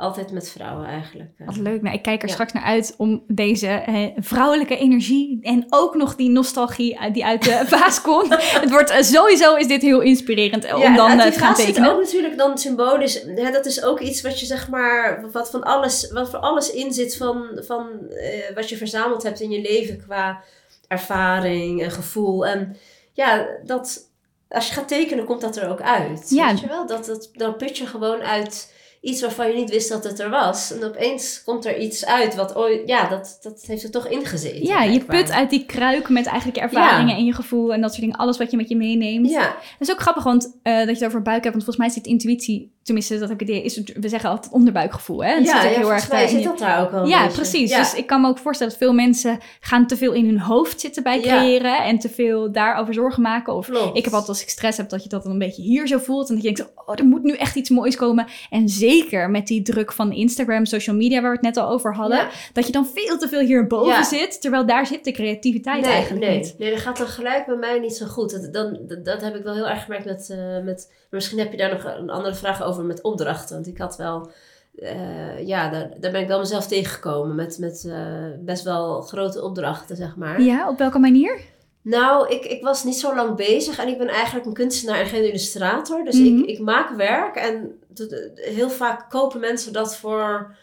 altijd met vrouwen eigenlijk. Wat leuk. Nou, ik kijk er Ja. straks naar uit om deze eh, vrouwelijke energie en ook nog die nostalgie eh, die uit de vaas komt. Het wordt eh, sowieso is dit heel inspirerend eh, om dan eh, te gaan tekenen. ook natuurlijk dan symbolisch. Hè, dat is ook iets wat je zeg maar, wat van alles, wat voor alles in zit van, van eh, wat je verzameld hebt in je leven qua ervaring en gevoel. En ja, dat als je gaat tekenen, komt dat er ook uit. Ja. Weet je wel? Dat, dat, dan put je gewoon uit iets waarvan je niet wist dat het er was. En opeens komt er iets uit wat ooit, ja, dat, dat heeft er toch ingezeten. Ja, je put uit die kruik met eigenlijk je ervaringen en je gevoel en dat soort dingen. Alles wat je met je meeneemt. Ja, Dat is ook grappig, want eh, dat je het over buik hebt. Want volgens mij zit intuïtie, tenminste dat heb ik het idee, is het, we zeggen altijd onderbuikgevoel. Hè? En ja, zit ja heel erg mij zit dat daar ook een Ja, precies. Ja. Dus ik kan me ook voorstellen dat veel mensen gaan te veel in hun hoofd zitten bij Ja. creëren en te veel daarover zorgen maken. Of Klopt. ik heb altijd als ik stress heb dat je dat dan een beetje hier zo voelt. En dat je denkt, oh, er moet nu echt iets moois komen. En zeker met die druk van Instagram, social media, waar we het net al over hadden. Dat je dan veel te veel hierboven zit. Terwijl daar zit de creativiteit nee, eigenlijk nee. niet. Nee, dat gaat dan gelijk bij mij niet zo goed. Dat, dan, dat, dat heb ik wel heel erg gemerkt met, eh, met... Misschien heb je daar nog een andere vraag over met opdrachten. Want ik had wel... eh, ja, daar, daar ben ik wel mezelf tegengekomen. Met, met eh, best wel grote opdrachten, zeg maar. Ja, op welke manier? Nou, ik, ik was niet zo lang bezig. En ik ben eigenlijk een kunstenaar en geen illustrator. Dus Mhm. ik, ik maak werk. En tot- heel vaak kopen mensen dat voor...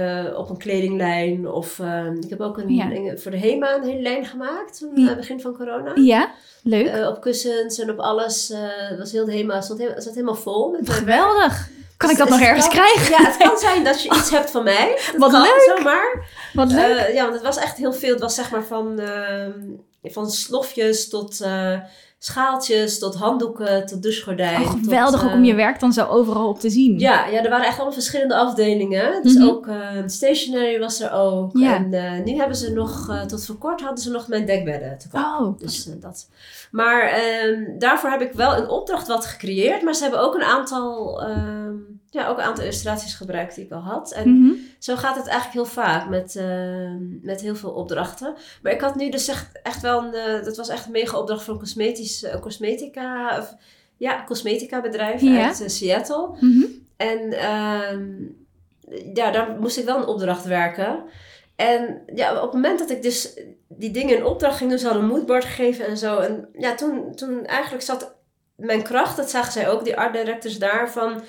eh, op een kledinglijn. Of eh, ik heb ook een, Ja. een- voor de HEMA een hele lijn gemaakt. Toen, eh, begin van corona. Ja, leuk. Eh, op kussens en op alles. was heel de HEMA heel, zat helemaal vol. Met. Geweldig. Kan ik Dus dat nog ergens kan- krijgen? Ja, het kan zijn dat je iets hebt van mij. Dat Wat kan leuk. Zomaar. Wat leuk. Ja, want het was echt heel veel. Het was zeg maar van, ehm, van slofjes tot schaaltjes, tot handdoeken, tot douchegordijn. Oh, geweldig tot, ook om je eh, werk dan zo overal op te zien. Ja, ja, er waren echt allemaal verschillende afdelingen. Dus Mhm. ook eh, stationery was er ook. Ja. En eh, nu hebben ze nog, tot voor kort hadden ze nog mijn dekbedden te koop. Oh, Dus dat. Maar ehm, daarvoor heb ik wel een opdracht wat gecreëerd. Maar ze hebben ook een aantal, ehm, ja, ook een aantal illustraties gebruikt die ik al had. En mhm. zo gaat het eigenlijk heel vaak met, ehm, met heel veel opdrachten. Maar ik had nu dus echt, echt wel een, eh, dat was echt een mega opdracht voor een cosmetisch, eh, cosmetica, of, ja, cosmetica bedrijf uit eh, Seattle. Mhm. En ehm, ja, daar moest ik wel een opdracht werken. En ja, op het moment dat ik dus die dingen in opdracht ging doen, ze hadden een moodboard gegeven en zo. En ja, toen, toen eigenlijk zat mijn kracht, dat zagen zij ook, die art directors daar, van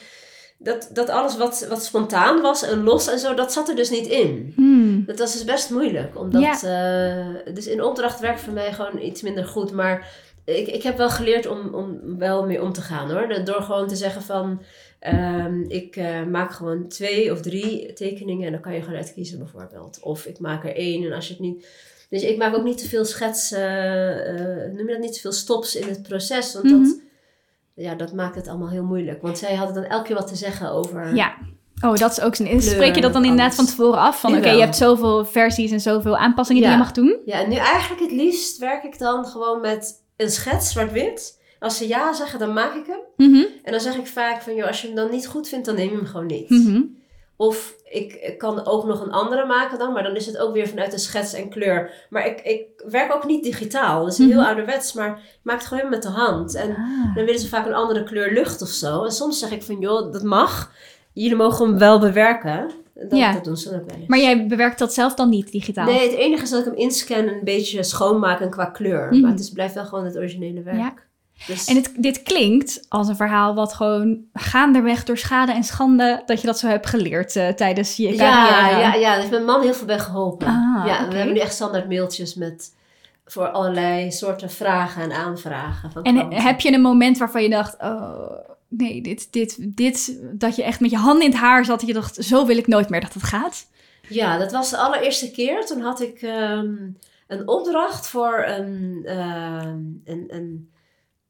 dat, dat alles wat, wat spontaan was en los en zo, dat zat er dus niet in. Hmm. Dat was dus best moeilijk, omdat, eh, dus in opdracht werkt voor mij gewoon iets minder goed. Maar ik, ik heb wel geleerd om, om wel mee om te gaan hoor. Door gewoon te zeggen van, ehm, ik eh, maak gewoon twee of drie tekeningen en dan kan je gewoon uitkiezen bijvoorbeeld. Of ik maak er één en als je het niet... Dus ik maak ook niet te veel schets, eh, noem je dat, niet te veel stops in het proces. Want Mhm. dat, ja, dat maakt het allemaal heel moeilijk. Want zij hadden dan elke keer wat te zeggen over... Ja. Oh, dat is ook zo'n... Spreek je dat dan alles. inderdaad van tevoren af? Van oké, je hebt zoveel versies en zoveel aanpassingen die je mag doen? Ja, en nu eigenlijk het liefst werk ik dan gewoon met een schets, zwart-wit. Als ze ja zeggen, dan maak ik hem. Mhm. En dan zeg ik vaak van, joh, als je hem dan niet goed vindt, dan neem je hem gewoon niet. Mhm. Of ik kan ook nog een andere maken dan, maar dan is het ook weer vanuit de schets en kleur. Maar ik, ik werk ook niet digitaal, dus Mhm. heel ouderwets, maar ik maak het gewoon helemaal met de hand. En Ah. dan willen ze vaak een andere kleur lucht of zo. En soms zeg ik van, joh, dat mag. Jullie mogen hem wel bewerken. Dat, Ja. dat doen ze dan ook wel eens. Maar jij bewerkt dat zelf dan niet digitaal? Nee, het enige is dat ik hem inscan en een beetje schoonmaken qua kleur. Mhm. Maar het is, blijft wel gewoon het originele werk. Ja. Dus, En het, dit klinkt als een verhaal wat gewoon gaandeweg door schade en schande... dat je dat zo hebt geleerd eh, tijdens je ja, carrière. ja, ja, daar heeft mijn man heel veel bij geholpen. Ah, ja, we hebben nu echt standaard mailtjes met voor allerlei soorten vragen en aanvragen. Van En klanten. heb je een moment waarvan je dacht... oh, nee, dit, dit, dit... dat je echt met je handen in het haar zat... dat je dacht, zo wil ik nooit meer dat het gaat? Ja, dat was de allereerste keer. Toen had ik ehm, een opdracht voor een, ehm, een, een,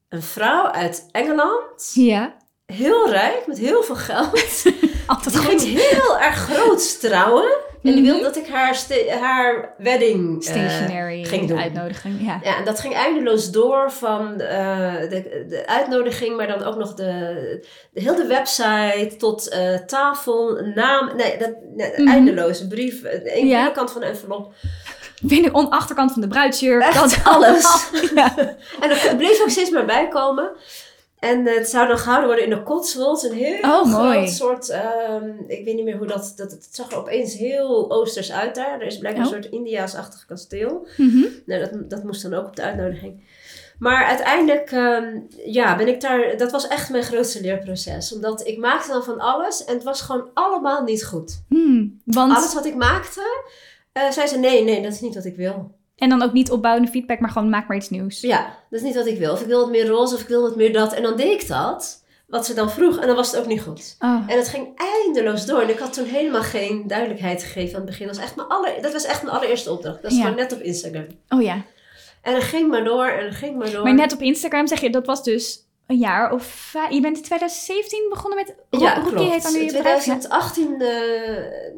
een vrouw uit Engeland. Ja, Heel rijk, met heel veel geld. altijd Die ging heel erg groot trouwen. En die Mhm. wilde dat ik haar, haar wedding eh, ging doen. uitnodiging, ja. Ja, en dat ging eindeloos door van eh, de, de uitnodiging, maar dan ook nog de, de hele website tot eh, tafel, naam. Nee, dat, nee, Mhm. eindeloze brief. De ene Ja. binnenkant van de envelop. Binnen achterkant van de bruidsjurk. Echt dat alles. ja. En er bleef ook steeds maar bij komen. En het zou dan gehouden worden in de Cotswolds. Een heel Oh, groot mooi. soort... ehm, ik weet niet meer hoe dat... dat het zag er opeens heel oosters uit daar. Er is blijkbaar Oh. een soort Indiaas-achtig kasteel. Mhm. Nou, dat, dat moest dan ook op de uitnodiging. Maar uiteindelijk, ehm, ja, ben ik daar... Dat was echt mijn grootste leerproces. Omdat ik maakte dan van alles. En het was gewoon allemaal niet goed. Hmm, want, Alles wat ik maakte... eh, zei ze, nee, nee, dat is niet wat ik wil. En dan ook niet opbouwende feedback, maar gewoon maak maar iets nieuws. Ja, dat is niet wat ik wil. Of ik wil wat meer roze, of ik wil wat meer dat. En dan deed ik dat, wat ze dan vroeg. En dan was het ook niet goed. Oh. En het ging eindeloos door. En ik had toen helemaal geen duidelijkheid gegeven aan het begin. Dat was echt mijn, aller, dat was echt mijn allereerste opdracht. Dat is Ja. gewoon net op Instagram. oh ja. En het ging maar door en het ging maar door. Maar net op Instagram zeg je, dat was dus een jaar of vijf. Je bent in 2017 begonnen met. ja, Rookie klopt. heet dan nu je In bedrijf. ja? 2018 eh,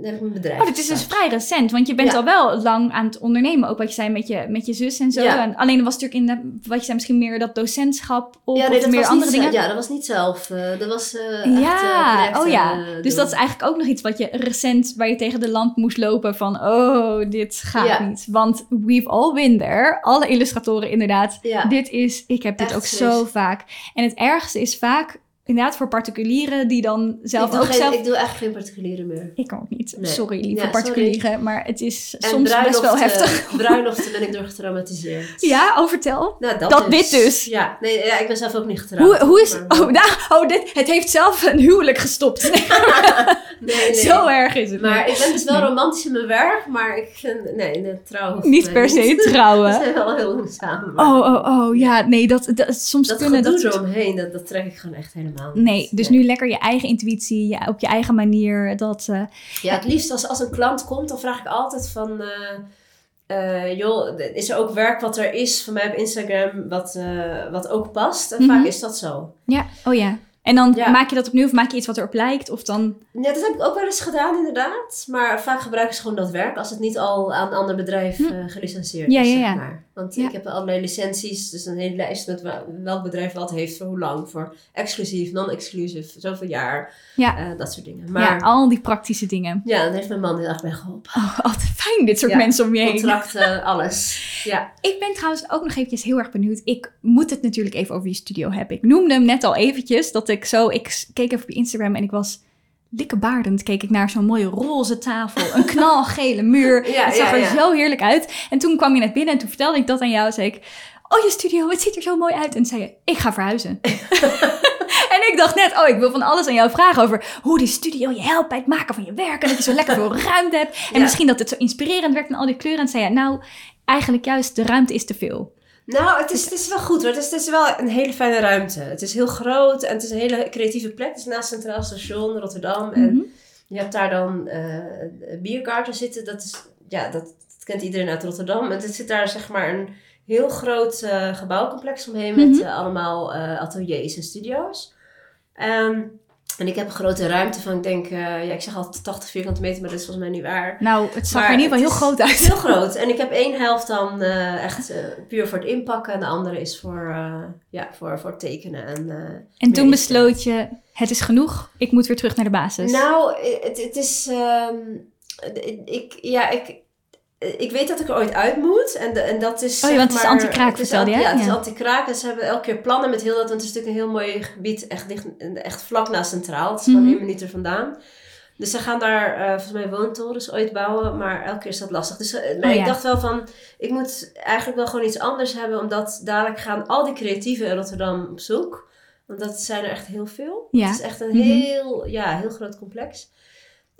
heb ik mijn bedrijf Oh, dit is dus vrij recent, want je bent Ja. al wel lang aan het ondernemen. Ook wat je zei met je, met je zus en zo. Ja. En alleen was natuurlijk in de, wat je zei misschien meer dat docentschap op Ja, nee, of dat meer was andere niet, dingen. Ja, dat was niet zelf. eh, dat was echt, eh, Ja, direct, oh ja. dus dat is eigenlijk ook nog iets wat je recent, waar je tegen de lamp moest lopen van, oh, dit gaat Ja. niet. Want we've all been there. Alle illustratoren inderdaad. Ja. Dit is, ik heb dit Echt ook zo vaak. En het ergste is vaak, inderdaad voor particulieren die dan zelf ook geen, zelf... Ik doe echt geen particuliere meer. Ik ook niet. Nee. Sorry, lieve Ja, particulieren. Maar het is En soms best wel bruiloften- heftig. Bruiloften ben ik door getraumatiseerd. Ja, oh, vertel. Nou, dat, Dat dus. dit dus. Ja, nee, ja, ik ben zelf ook niet getrouwd. Hoe, hoe is... maar- Oh, nou, oh dit, het heeft zelf een huwelijk gestopt. nee, nee. Zo erg is het. Maar ik ben dus wel romantisch in mijn werk, maar ik vind... Nee, de trouw Niet per se We trouwen. zijn wel heel lang samen. maar Oh, oh, oh, ja, nee, dat, dat soms dat kunnen gedoe dat... eromheen, dat, dat trek ik gewoon echt helemaal niet. Nee, dus nu lekker je eigen intuïtie, ja, op je eigen manier. Dat, eh, Ja, het liefst als, als een klant komt, dan vraag ik altijd van... eh, eh, joh, is er ook werk wat er is van mij op Instagram wat, eh, wat ook past? En Mhm. vaak is dat zo. ja, oh ja. En dan Ja. maak je dat opnieuw of maak je iets wat erop lijkt? Of dan... Ja, dat heb ik ook wel eens gedaan inderdaad. Maar vaak gebruiken ze gewoon dat werk als het niet al aan een ander bedrijf Hm. eh, gelicenseerd Ja, is, ja, zeg ja. maar. Want Ja. ik heb allerlei licenties, dus een hele lijst met welk bedrijf wat heeft, voor hoe lang, voor exclusief, non-exclusief, zoveel jaar, Ja, eh, dat soort dingen. ja, Maar ja, al die praktische dingen. daar heeft mijn man heel erg bij geholpen. Oh, altijd fijn, dit soort Ja, mensen om je heen. Contracten, alles. Ja. Ik ben trouwens ook nog eventjes heel erg benieuwd. Ik moet het natuurlijk even over je studio hebben. Ik noemde hem net al eventjes, dat ik zo... Ik keek even op je Instagram en ik was... Likkebaardend keek ik naar zo'n mooie roze tafel, een knalgele muur. Ja, het zag ja, er ja. zo heerlijk uit. En toen kwam je net binnen en toen vertelde ik dat aan jou. zei ik, oh je studio, het ziet er zo mooi uit. En zei je, ik ga verhuizen. en ik dacht net, oh ik wil van alles aan jou vragen over hoe die studio je helpt bij het maken van je werk. En dat je zo lekker veel ruimte hebt. En misschien dat het zo inspirerend werkt en al die kleuren. En zei je, nou eigenlijk juist de ruimte is te veel. Nou, het is, het is wel goed hoor. Het is, het is wel een hele fijne ruimte. Het is heel groot en het is een hele creatieve plek. Het is naast Centraal Station Rotterdam. En Mhm. Je hebt daar dan eh bierkaarten zitten. Dat, is, ja, dat, dat kent iedereen uit Rotterdam. En er zit daar zeg maar een heel groot eh, gebouwcomplex omheen met Mhm. eh, allemaal ateliers en studio's. Ehm, en ik heb een grote ruimte van, ik denk, eh, ja, ik zeg altijd 80 vierkante meter, maar dat is volgens mij niet waar. Nou, het zag Maar er in ieder geval heel groot uit. Heel groot. En ik heb één helft dan eh, echt eh, puur voor het inpakken. En de andere is voor, ja, voor, voor het tekenen. En, En toen besloot je, het is genoeg, ik moet weer terug naar de basis. Nou, het, het is. ehm, ik, ja, ik, ik weet dat ik er ooit uit moet. En, de, en dat is. Oh ja, want het is maar- anti-kraak, vertelde Ja, het is anti-kraak. En ze hebben elke keer plannen met heel dat. Want het is natuurlijk een heel mooi gebied. Echt, dicht, echt vlak naast Centraal. Het is gewoon Mhm. één minuut er vandaan. Dus ze gaan daar uh, volgens mij woontorens ooit bouwen, maar elke keer is dat lastig. Dus uh, Oh, ik dacht wel van, ik moet eigenlijk wel gewoon iets anders hebben, omdat dadelijk gaan al die creatieven in Rotterdam op zoek. Want dat zijn er echt heel veel. Ja. Het is echt een Mhm. heel, ja, heel groot complex.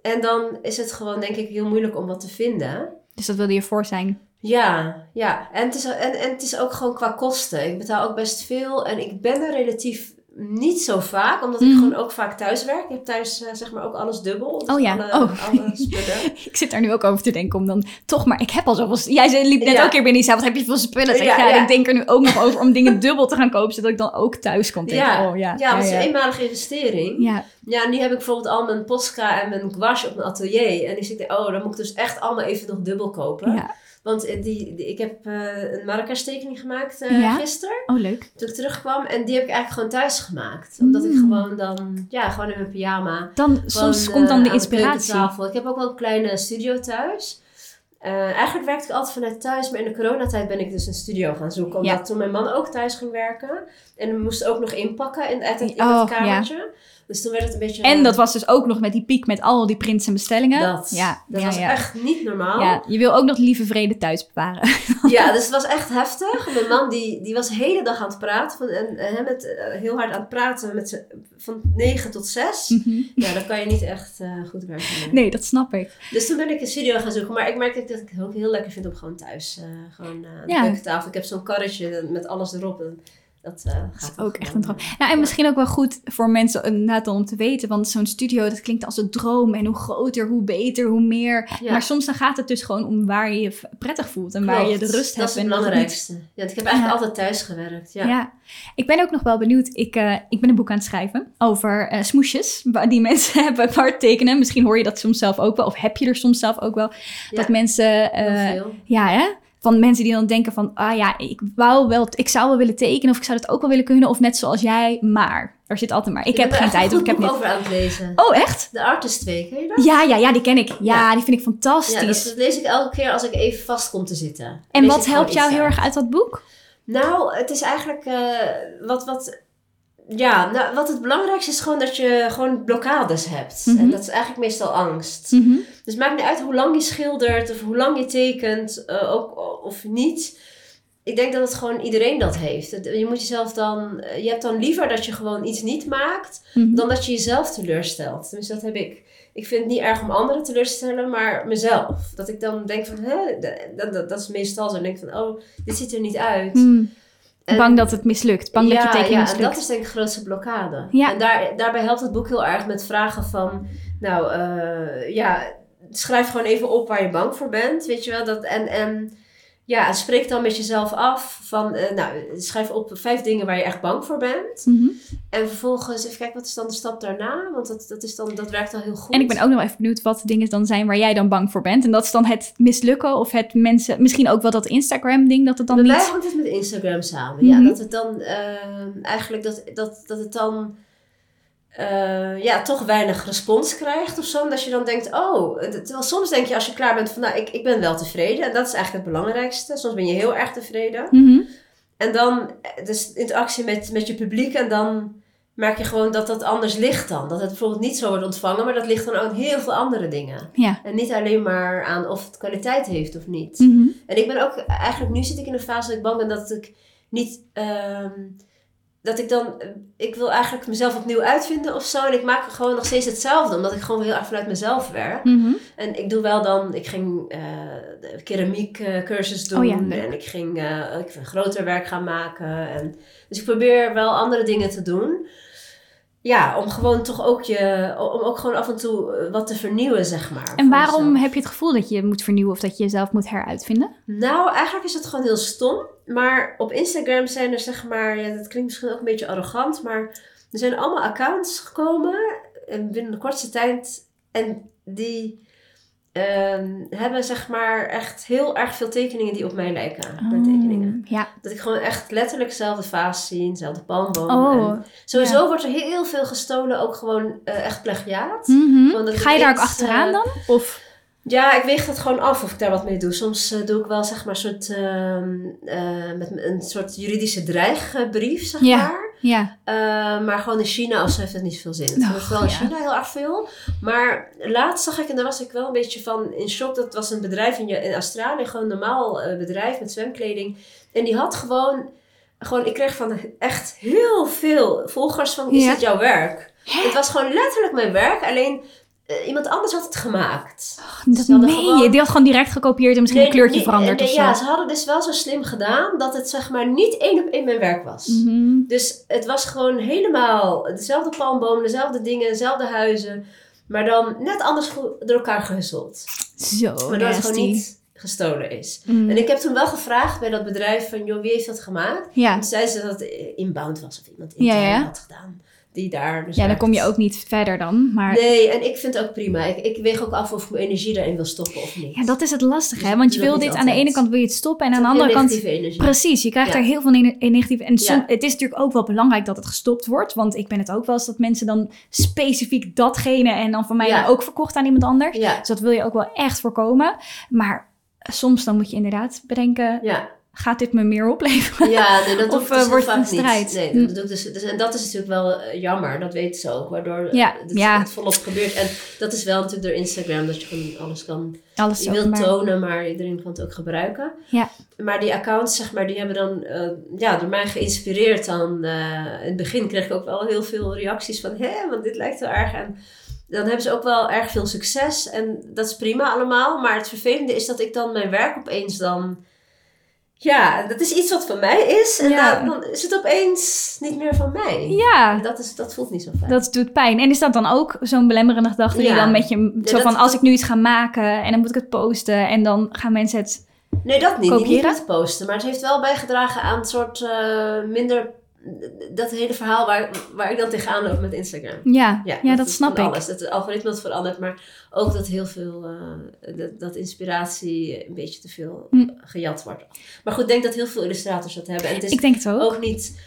En dan is het gewoon, denk ik, heel moeilijk om wat te vinden. Dus dat wilde je voor zijn. Ja, ja. En het, is, en, en het is ook gewoon qua kosten. Ik betaal ook best veel. En ik ben er relatief niet zo vaak, omdat ik Mhm. gewoon ook vaak thuis werk. Ik heb thuis eh, zeg maar ook alles dubbel. Dus Oh ja, Alle, oh. alle. Ik zit daar nu ook over te denken om dan toch maar... Ik heb al zoveel... Jij liep net Ja. ook keer binnen en zei, wat heb je veel spullen? Ik, Ja, ja, ja. ik denk er nu ook nog over om dingen dubbel te gaan kopen, zodat ik dan ook thuis kan denken. Ja, oh, ja, ja, is een eenmalige investering. Ja, Ja, en nu heb ik bijvoorbeeld al mijn Posca en mijn gouache op mijn atelier. En ik zit oh, dan moet ik dus echt allemaal even nog dubbel kopen. ja. Want eh, die, die- ik heb eh, een Marrakesh tekening gemaakt Ja? gisteren. Oh, leuk. Toen ik terugkwam. En die heb ik eigenlijk gewoon thuis gemaakt. Omdat ik Mm. gewoon dan, ja, gewoon in mijn pyjama. Dan, soms komt dan de inspiratie. keukentafel. Ik heb ook wel een kleine studio thuis. Eigenlijk werkte ik altijd vanuit thuis, maar in de coronatijd ben ik dus een studio gaan zoeken. Omdat Ja. toen mijn man ook thuis ging werken. En we moesten ook nog inpakken in, uit het, in Oh, het kamertje. Dus toen werd het een beetje... En dat was dus ook nog met die piek met al die prints en bestellingen. Dat, Ja, dat ja, was ja. echt niet normaal. Ja, je wil ook nog lieve vrede thuis bewaren. Ja, dus het was echt heftig. Mijn man die, die was de hele dag aan het praten. Van, en hem met, eh, heel hard aan het praten met van 9 tot 6. Ja, dan kan je niet echt eh, goed werken. meer. Nee, dat snap ik. Dus toen ben ik een studio gaan zoeken. Maar ik merkte dat ik het ook heel lekker vind om gewoon thuis. eh, gewoon eh, aan de keukentafel. Ik heb zo'n karretje met alles erop. En dat eh, gaat Dat is ook echt een droom. Nou, en misschien ook wel goed voor mensen inderdaad om te weten. Want zo'n studio, dat klinkt als een droom. En hoe groter, hoe beter, hoe meer. Ja. Maar soms dan gaat het dus gewoon om waar je je prettig voelt. En waar je de rust Dat hebt. is het dat het niet- belangrijkste. Ja, ik heb eigenlijk Ja. altijd thuis gewerkt. Ja. Ja. ik ben ook nog wel benieuwd. Ik, eh, ik ben een boek aan het schrijven over eh, smoesjes die mensen hebben waar tekenen. Misschien hoor je dat soms zelf ook wel, of heb je er soms zelf ook wel. Dat mensen, ja hè, van mensen die dan denken van, ah ja, ik wou wel, ik zou wel willen tekenen of ik zou dat ook wel willen kunnen. Of net zoals jij, maar. Er zit altijd maar. Ik, heb geen tijd of ik heb niet. over aan het lezen. Oh, echt? De Artist 2, ken je dat? Ja, ja, ja, die ken ik. Ja, Ja. die vind ik fantastisch. Ja, dat, dat lees ik elke keer als ik even vast kom te zitten. En wat helpt jou heel uit. erg uit dat boek? Nou, het is eigenlijk eh, wat, wat, ja, nou, wat het belangrijkste is gewoon dat je gewoon blokkades hebt. Mhm. En dat is eigenlijk meestal angst. Mhm. Dus maakt niet uit hoe lang je schildert of hoe lang je tekent, eh, ook, of niet. Ik denk dat het gewoon iedereen dat heeft. Je moet jezelf dan, eh, je hebt dan liever dat je gewoon iets niet maakt, Mhm. dan dat je jezelf teleurstelt. Dus dat heb ik. Ik vind het niet erg om anderen teleur te stellen, maar mezelf. Dat ik dan denk van, hè, dat, dat, dat is meestal zo. Dan denk ik van, oh, dit ziet er niet uit. En- Bang dat het mislukt. Bang dat je tekening ja, en mislukt. dat is denk ik de grootste blokkade. Ja. En daar, daarbij helpt het boek heel erg met vragen van, nou eh, ja, schrijf gewoon even op waar je bang voor bent, weet je wel. Dat, en, en ja, spreek dan met jezelf af van, eh, nou, schrijf op vijf dingen waar je echt bang voor bent. Mhm. En vervolgens even kijken, wat is dan de stap daarna? Want dat, dat, is dan, dat werkt al heel goed. En ik ben ook nog even benieuwd wat de dingen dan zijn waar jij dan bang voor bent. En dat is dan het mislukken of het mensen... Misschien ook wel dat Instagram-ding, dat het dan Bij niet... hangt het met Instagram samen. Mhm. Ja, dat het dan eh, eigenlijk dat, dat, dat het dan eh, ja, toch weinig respons krijgt of zo. En dat je dan denkt, oh, terwijl soms denk je als je klaar bent van, nou, ik, ik ben wel tevreden. En dat is eigenlijk het belangrijkste. Soms ben je heel erg tevreden. Mhm. En dan, eh, dus interactie met, met je publiek en dan merk je gewoon dat dat anders ligt dan. Dat het bijvoorbeeld niet zo wordt ontvangen, maar dat ligt dan aan heel veel andere dingen. Ja. En niet alleen maar aan of het kwaliteit heeft of niet. Mhm. En ik ben ook, eigenlijk nu zit ik in een fase dat ik bang ben dat ik niet, ehm, dat ik dan, ik wil eigenlijk mezelf opnieuw uitvinden of zo. En ik maak gewoon nog steeds hetzelfde, omdat ik gewoon heel erg vanuit mezelf werk. Mhm. En ik doe wel dan, ik ging eh de keramiek eh, cursus doen. Oh ja, leuk. en ik ging eh, ik groter werk gaan maken. En, dus ik probeer wel andere dingen te doen. Ja, om gewoon toch ook je, om ook gewoon af en toe eh, wat te vernieuwen, zeg maar. En waarom heb je het gevoel dat je moet vernieuwen of dat je jezelf moet heruitvinden? Nou, eigenlijk is het gewoon heel stom. Maar op Instagram zijn er zeg maar, ja, dat klinkt misschien ook een beetje arrogant, maar er zijn allemaal accounts gekomen eh, binnen de kortste tijd. En die ehm, hebben zeg maar echt heel erg veel tekeningen die op mij lijken. Mijn tekeningen. Oh, Ja. Dat ik gewoon echt letterlijk dezelfde vaas zie, dezelfde palmboom. Oh. En sowieso wordt er heel veel gestolen, ook gewoon eh, echt plagiaat. Mhm. Dat Ga je daar ook achteraan eh, dan? Of? Ja, ik weeg het gewoon af of ik daar wat mee doe. Soms eh, doe ik wel zeg maar een soort, ehm, eh, met een soort juridische dreigbrief, zeg Ja. maar. Ja. Uh, maar gewoon in China of zo heeft het niet zoveel zin. Het gebeurt wel in China heel erg veel. Maar laatst zag ik, en daar was ik wel een beetje van in shock. Dat was een bedrijf in, in Australië, gewoon een normaal uh, bedrijf met zwemkleding. En die had gewoon, gewoon, ik kreeg van echt heel veel volgers van, is dit jouw werk? Het was gewoon letterlijk mijn werk, alleen uh, iemand anders had het gemaakt. Oh, dat meen gewoon... je? Die had gewoon direct gekopieerd en misschien nee, een kleurtje nee, veranderd nee, of Ja, zo. ze hadden dus wel zo slim gedaan dat het zeg maar niet één op één mijn werk was. Mm -hmm. Dus het was gewoon helemaal dezelfde palmbomen, dezelfde dingen, dezelfde huizen. Maar dan net anders door elkaar gehusteld. Zo Maar dat het gewoon niet gestolen is. Mm. En ik heb toen wel gevraagd bij dat bedrijf van, joh, wie heeft dat gemaakt? Ja. En toen zei ze dat het inbound was of iemand in ja, ja. had gedaan. Die daar dus ja, dan kom je ook niet verder dan. Maar... Nee, en ik vind het ook prima. Ik, ik weeg ook af of ik mijn energie daarin wil stoppen of niet. Ja, dat is het lastige, Dus hè? Want je wil dit aan de ene kant wil je het stoppen en aan de andere kant. negatieve energie. Precies, je krijgt Ja. er heel veel ne- negatieve. En som- Ja. het is natuurlijk ook wel belangrijk dat het gestopt wordt. Want ik ben het ook wel eens dat mensen dan specifiek datgene en dan van mij Ja. ook verkocht aan iemand anders. Ja, Dus dat wil je ook wel echt voorkomen. Maar soms dan moet je inderdaad bedenken: ja. Gaat dit me meer opleveren? Ja, nee, dat Of, dus eh, wordt het vaak een strijd? niet. Nee, Hm. dat doe ik dus, dus, en dat is natuurlijk wel eh, jammer, dat weten ze ook, waardoor Ja, het, ja. het volop gebeurt. En dat is wel natuurlijk door Instagram, dat je gewoon alles kan... Alles Je wilt tonen, maar iedereen kan het ook gebruiken. Ja. Maar die accounts, zeg maar, die hebben dan eh, ja, door mij geïnspireerd. Dan, in het begin kreeg ik ook wel heel veel reacties van, hé, want dit lijkt wel erg. En dan hebben ze ook wel erg veel succes. En dat is prima allemaal. Maar het vervelende is dat ik dan mijn werk opeens dan... Ja, dat is iets wat van mij is. En Ja. dan, dan is het opeens niet meer van mij. Ja, Dat, is, dat voelt niet zo fijn. dat doet pijn. En is dat dan ook zo'n belemmerende gedachte die Ja. dan met je... Zo dat- van, als ik nu iets ga maken en dan moet ik het posten... en dan gaan mensen het... Nee, dat niet. Niet, niet Kopiëren? met posten. Maar het heeft wel bijgedragen aan het soort eh, minder... Dat hele verhaal waar, waar ik dan tegenaan loop met Instagram. Ja, ja, dat, is snap ik. Alles. Dat het algoritme had veranderd, maar ook dat heel veel, eh, dat, dat inspiratie een beetje te veel Hm. gejat wordt. Maar goed, ik denk dat heel veel illustrators dat hebben. En het is Ik denk het ook. ook niet,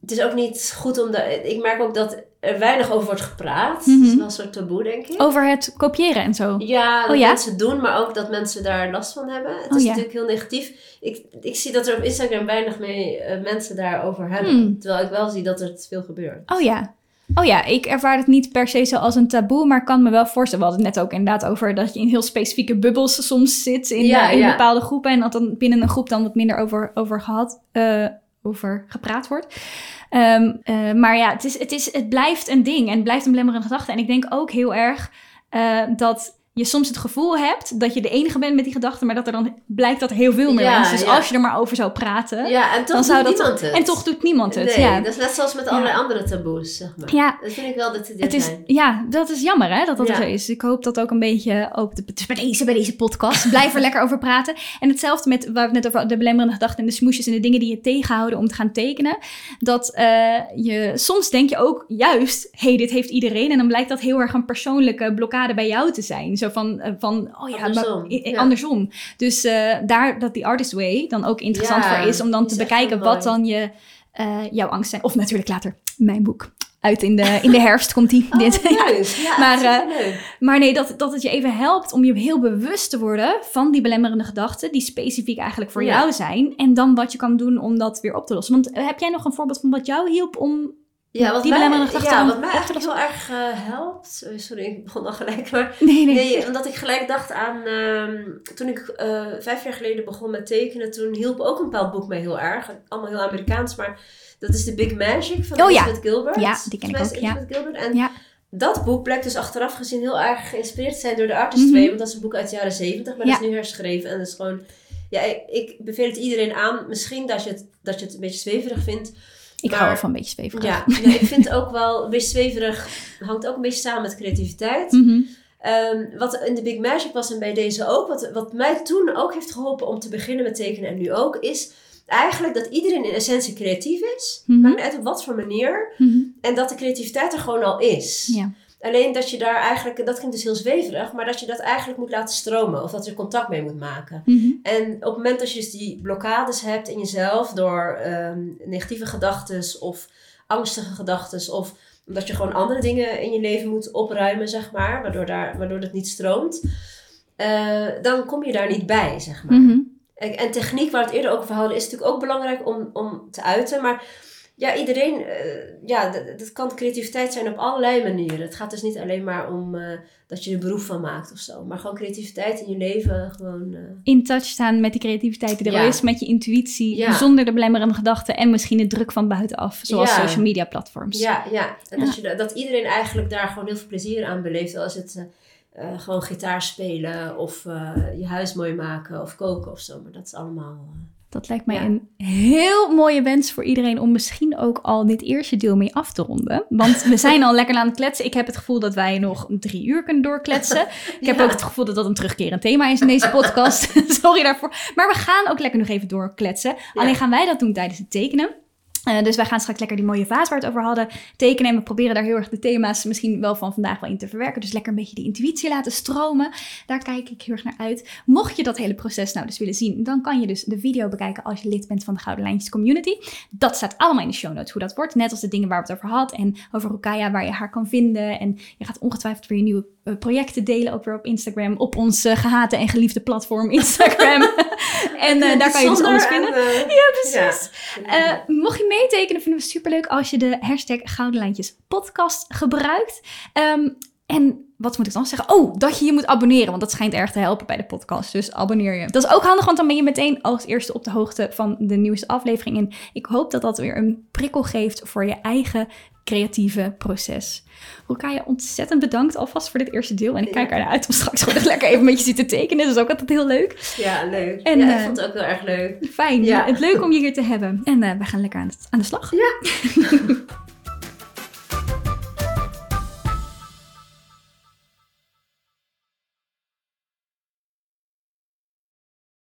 het is ook niet goed om de, ik merk ook dat er weinig over wordt gepraat. Mhm. Dat is wel een soort taboe, denk ik. Over het kopiëren en zo. Ja, dat Oh ja? mensen doen, maar ook dat mensen daar last van hebben. Het Oh is ja. natuurlijk heel negatief. Ik, ik zie dat er op Instagram weinig mee, eh, mensen daarover hebben. Hmm. Terwijl ik wel zie dat er veel gebeurt. Oh ja. Oh ja, ik ervaar het niet per se zo als een taboe, maar ik kan me wel voorstellen. We hadden het net ook inderdaad over dat je in heel specifieke bubbels soms zit in, Ja, eh, in ja. bepaalde groepen. En dat dan binnen een groep dan wat minder over, over gehad, eh, over gepraat wordt. Ehm, eh, maar ja, het, is, het, is, het blijft een ding en het blijft een belemmerende gedachte. En ik denk ook heel erg eh, dat je soms het gevoel hebt dat je de enige bent met die gedachten, maar dat er dan blijkt dat heel veel meer Ja, mensen. Dus ja. als je er maar over zou praten, Ja, en toch dan doet zou dat niemand het. en toch doet niemand het. Nee, ja. dat is net zoals met allerlei andere taboes, zeg maar. Ja. Dat vind ik wel dat Het is, zijn. ja, dat is jammer hè, dat dat er zo is. Ik hoop dat ook een beetje, ook de, dus bij, deze, bij deze podcast, blijf er lekker over praten. En hetzelfde met, waar we het net over de belemmerende gedachten en de smoesjes en de dingen die je tegenhouden om te gaan tekenen. Dat eh, je, soms denk je ook juist, hey, dit heeft iedereen. En dan blijkt dat heel erg een persoonlijke blokkade bij jou te zijn. Zo van, eh, van oh ja, Andersom, maar, i- i- ja. andersom. Dus eh, daar dat die artist way dan ook interessant Ja, voor is om dan te bekijken wat dan je, eh, jouw angst zijn. Of natuurlijk later mijn boek. Uit in de, in de herfst komt die. Oh, dit. Ja, Maar, maar, nee, dat, dat het je even helpt om je heel bewust te worden van die belemmerende gedachten, die specifiek eigenlijk voor jou zijn. En dan wat je kan doen om dat weer op te lossen. Want heb jij nog een voorbeeld van wat jou hielp om. Ja, wat die mij, ja, wat mij eigenlijk heel erg eh, helpt... eh, sorry, ik begon al gelijk, maar... Nee, nee. Nee, omdat ik gelijk dacht aan... ehm, toen ik eh, vijf jaar geleden begon met tekenen... toen hielp ook een bepaald boek mij heel erg. Allemaal heel Amerikaans, maar... Dat is The Big Magic van Oh ja. Elizabeth Gilbert. Ja, die ken ik ook, Elizabeth Gilbert. En Ja. dat boek blijkt dus achteraf gezien heel erg geïnspireerd te zijn door de Artist. Way. Want dat is een boek uit de jaren zeventig, maar Ja. dat is nu herschreven. En dat is gewoon... Ja, ik, ik beveel het iedereen aan. Misschien dat je het, dat je het een beetje zweverig vindt. Ik maar- hou wel van een beetje zweverig. Ja, nee, ik vind ook wel... Een beetje zweverig hangt ook een beetje samen met creativiteit. Mhm. Ehm, wat in de Big Magic was en bij deze ook, wat, wat mij toen ook heeft geholpen om te beginnen met tekenen en nu ook, is eigenlijk dat iedereen in essentie creatief is. Mhm. Maakt niet uit op wat voor manier. Mhm. En dat de creativiteit er gewoon al is. Ja. Alleen dat je daar eigenlijk, dat klinkt dus heel zweverig, maar dat je dat eigenlijk moet laten stromen. Of dat je contact mee moet maken. Mhm. En op het moment dat je dus die blokkades hebt in jezelf door ehm, negatieve gedachten of angstige gedachten of omdat je gewoon andere dingen in je leven moet opruimen, zeg maar, waardoor, daar, waardoor het niet stroomt, eh, dan kom je daar niet bij, zeg maar. Mhm. En, en techniek, waar we het eerder ook over hadden, is natuurlijk ook belangrijk om, om te uiten. Maar ja, iedereen, uh, ja, dat kan creativiteit zijn op allerlei manieren. Het gaat dus niet alleen maar om uh, dat je er beroep van maakt of zo, maar gewoon creativiteit in je leven. Gewoon, uh... In touch staan met die creativiteit die er ja. is, met je intuïtie, ja. zonder de belemmerende gedachten en misschien de druk van buitenaf, zoals social media platforms. Ja, ja. en Dat, je, dat iedereen eigenlijk daar gewoon heel veel plezier aan beleeft, als het gewoon gitaar spelen of je huis mooi maken of koken of zo, maar dat is allemaal. Dat lijkt mij een heel mooie wens voor iedereen om misschien ook al dit eerste deel mee af te ronden. Want we zijn al lekker aan het kletsen. Ik heb het gevoel dat wij nog drie uur kunnen doorkletsen. Ik heb ook het gevoel dat dat een terugkerend thema is in deze podcast. Sorry daarvoor. Maar we gaan ook lekker nog even doorkletsen. Alleen gaan wij dat doen tijdens het tekenen. Uh, dus wij gaan straks lekker die mooie vaas waar we het over hadden tekenen. En we proberen daar heel erg de thema's misschien wel van vandaag wel in te verwerken. Dus lekker een beetje die intuïtie laten stromen. Daar kijk ik heel erg naar uit. Mocht je dat hele proces nou dus willen zien, dan kan je dus de video bekijken als je lid bent van de Gouden Lijntjes Community. Dat staat allemaal in de show notes hoe dat wordt. Net als de dingen waar we het over hadden. En over Rukaya waar je haar kan vinden. En je gaat ongetwijfeld weer nieuwe uh, projecten delen ook weer op Instagram. Op ons uh, gehate en geliefde platform Instagram. en uh, daar kan je dus alles vinden. ja, precies. Ja. mocht je meetekenen, vinden we superleuk als je de hashtag Gouden Lijntjes podcast gebruikt. Um, en wat moet ik dan zeggen? Oh, dat je je moet abonneren, want dat schijnt erg te helpen bij de podcast. Dus abonneer je. Dat is ook handig, want dan ben je meteen als eerste op de hoogte van de nieuwste aflevering. En ik hoop dat dat weer een prikkel geeft voor je eigen creatieve proces. je ontzettend bedankt alvast voor dit eerste deel. En ik kijk ernaar uit om straks gewoon lekker even met je zitten tekenen. Dat is ook altijd heel leuk. Ja, leuk. En, ja, ik uh, vond het ook heel erg leuk. Fijn. Ja. Het leuk om je hier te hebben. En uh, we gaan lekker aan, aan de slag. Ja.